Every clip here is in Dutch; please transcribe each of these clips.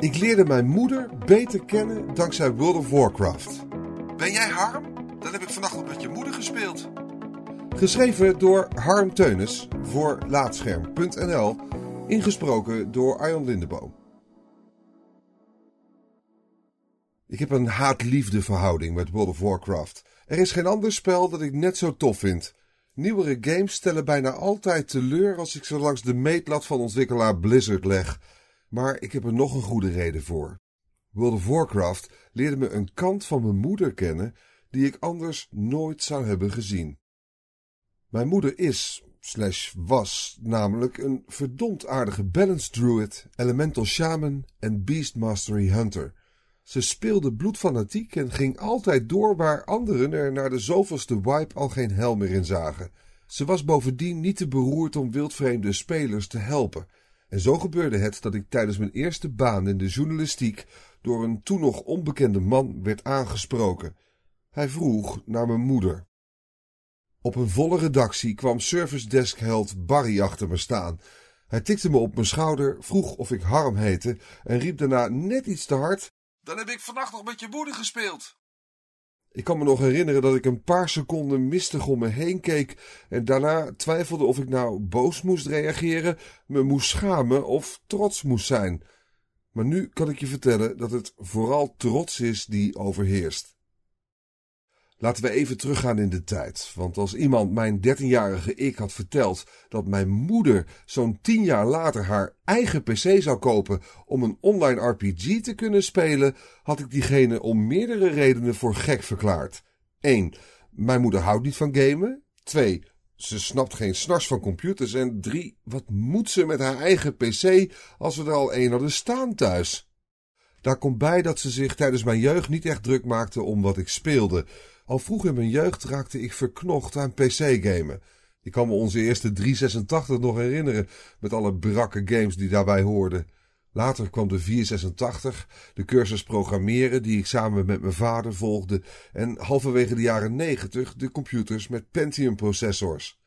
Ik leerde mijn moeder beter kennen dankzij World of Warcraft. Ben jij Harm? Dan heb ik vannacht met je moeder gespeeld. Geschreven door Harm Teunis voor Laatscherm.nl. Ingesproken door Arjan Lindeboom. Ik heb een haat-liefde verhouding met World of Warcraft. Er is geen ander spel dat ik net zo tof vind. Nieuwere games stellen bijna altijd teleur als ik ze langs de meetlat van ontwikkelaar Blizzard leg. Maar ik heb er nog een goede reden voor. World of Warcraft leerde me een kant van mijn moeder kennen die ik anders nooit zou hebben gezien. Mijn moeder is, slash was, namelijk een verdomd aardige balance druid, elemental shaman en beast mastery hunter. Ze speelde bloedfanatiek en ging altijd door waar anderen er naar de zoveelste wipe al geen hel meer in zagen. Ze was bovendien niet te beroerd om wildvreemde spelers te helpen. En zo gebeurde het dat ik tijdens mijn eerste baan in de journalistiek door een toen nog onbekende man werd aangesproken. Hij vroeg naar mijn moeder. Op een volle redactie kwam service desk held Barry achter me staan. Hij tikte me op mijn schouder, vroeg of ik Harm heette en riep daarna net iets te hard: Dan heb ik vannacht nog met je moeder gespeeld. Ik kan me nog herinneren dat ik een paar seconden mistig om me heen keek en daarna twijfelde of ik nou boos moest reageren, me moest schamen of trots moest zijn. Maar nu kan ik je vertellen dat het vooral trots is die overheerst. Laten we even teruggaan in de tijd, want als iemand mijn dertienjarige ik had verteld dat mijn moeder zo'n tien jaar later haar eigen pc zou kopen om een online RPG te kunnen spelen, had ik diegene om meerdere redenen voor gek verklaard. 1. Mijn moeder houdt niet van gamen. 2. Ze snapt geen snars van computers. En 3. Wat moet ze met haar eigen pc als we er al een hadden staan thuis? Daar komt bij dat ze zich tijdens mijn jeugd niet echt druk maakte om wat ik speelde. Al vroeg in mijn jeugd raakte ik verknocht aan PC-gamen. Ik kan me onze eerste 386 nog herinneren, met alle brakke games die daarbij hoorden. Later kwam de 486, de cursus programmeren die ik samen met mijn vader volgde, en halverwege de jaren 90 de computers met Pentium-processors.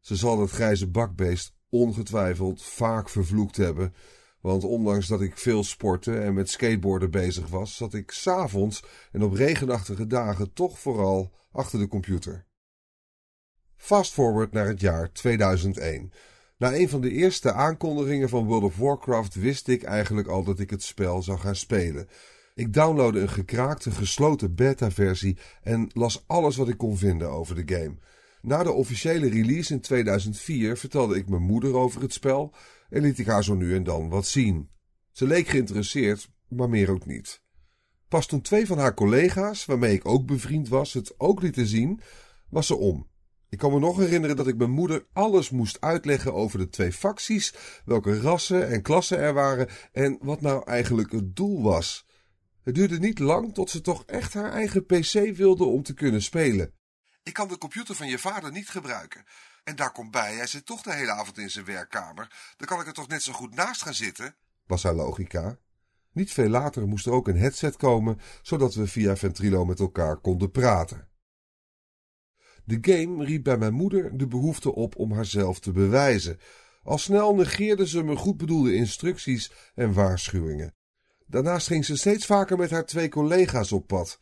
Ze zal het grijze bakbeest ongetwijfeld vaak vervloekt hebben, want ondanks dat ik veel sporten en met skateboarden bezig was, zat ik s'avonds en op regenachtige dagen toch vooral achter de computer. Fast forward naar het jaar 2001. Na een van de eerste aankondigingen van World of Warcraft wist ik eigenlijk al dat ik het spel zou gaan spelen. Ik downloadde een gekraakte gesloten beta-versie en las alles wat ik kon vinden over de game. Na de officiële release in 2004 vertelde ik mijn moeder over het spel en liet ik haar zo nu en dan wat zien. Ze leek geïnteresseerd, maar meer ook niet. Pas toen twee van haar collega's, waarmee ik ook bevriend was, het ook lieten zien, was ze om. Ik kan me nog herinneren dat ik mijn moeder alles moest uitleggen over de twee facties, welke rassen en klassen er waren en wat nou eigenlijk het doel was. Het duurde niet lang tot ze toch echt haar eigen PC wilde om te kunnen spelen. Ik kan de computer van je vader niet gebruiken. En daar komt bij, hij zit toch de hele avond in zijn werkkamer. Dan kan ik er toch net zo goed naast gaan zitten, was haar logica. Niet veel later moest er ook een headset komen, zodat we via Ventrilo met elkaar konden praten. De game riep bij mijn moeder de behoefte op om haarzelf te bewijzen. Al snel negeerde ze mijn goed bedoelde instructies en waarschuwingen. Daarnaast ging ze steeds vaker met haar twee collega's op pad.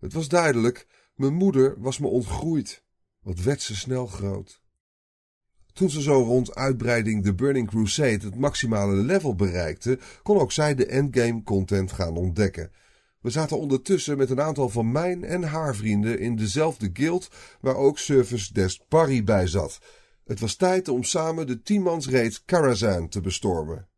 Het was duidelijk, mijn moeder was me ontgroeid. Wat werd ze snel groot. Toen ze zo rond uitbreiding The Burning Crusade het maximale level bereikte, kon ook zij de endgame content gaan ontdekken. We zaten ondertussen met een aantal van mijn en haar vrienden in dezelfde guild waar ook Service Desk Barry bij zat. Het was tijd om samen de tienmansreed Karazhan te bestormen.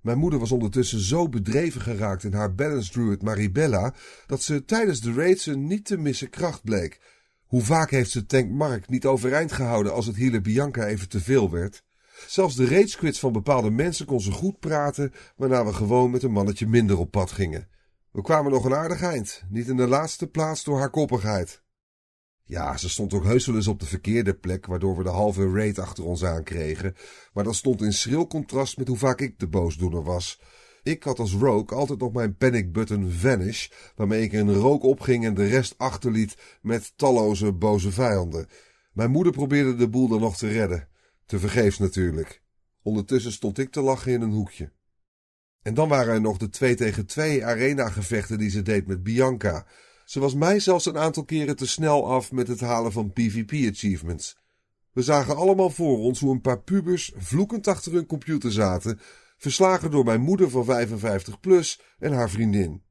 Mijn moeder was ondertussen zo bedreven geraakt in haar balance druid Maribella dat ze tijdens de raids een niet te missen kracht bleek. Hoe vaak heeft ze tank Mark niet overeind gehouden als het healer Bianca even te veel werd? Zelfs de raidsquits van bepaalde mensen kon ze goed praten, waarna we gewoon met een mannetje minder op pad gingen. We kwamen nog een aardig eind, niet in de laatste plaats door haar koppigheid. Ja, ze stond ook heus wel eens op de verkeerde plek, waardoor we de halve raid achter ons aankregen. Maar dat stond in schril contrast met hoe vaak ik de boosdoener was. Ik had als rogue altijd nog mijn panic button vanish, waarmee ik een rook opging en de rest achterliet met talloze boze vijanden. Mijn moeder probeerde de boel dan nog te redden. Te vergeefs natuurlijk. Ondertussen stond ik te lachen in een hoekje. En dan waren er nog de 2 tegen 2 arena gevechten die ze deed met Bianca. Ze was mij zelfs een aantal keren te snel af met het halen van PvP achievements. We zagen allemaal voor ons hoe een paar pubers vloekend achter hun computer zaten, verslagen door mijn moeder van 55 plus en haar vriendin.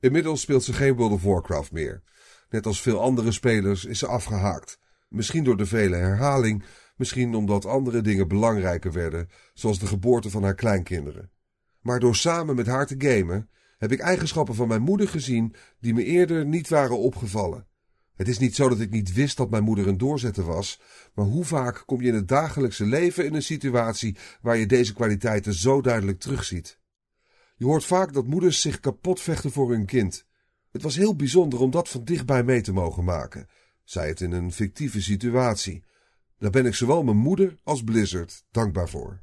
Inmiddels speelt ze geen World of Warcraft meer. Net als veel andere spelers is ze afgehaakt. Misschien door de vele herhaling, misschien omdat andere dingen belangrijker werden, zoals de geboorte van haar kleinkinderen. Maar door samen met haar te gamen, heb ik eigenschappen van mijn moeder gezien die me eerder niet waren opgevallen. Het is niet zo dat ik niet wist dat mijn moeder een doorzetter was, maar hoe vaak kom je in het dagelijkse leven in een situatie waar je deze kwaliteiten zo duidelijk terugziet? Je hoort vaak dat moeders zich kapot vechten voor hun kind. Het was heel bijzonder om dat van dichtbij mee te mogen maken, zei het in een fictieve situatie. Daar ben ik zowel mijn moeder als Blizzard dankbaar voor.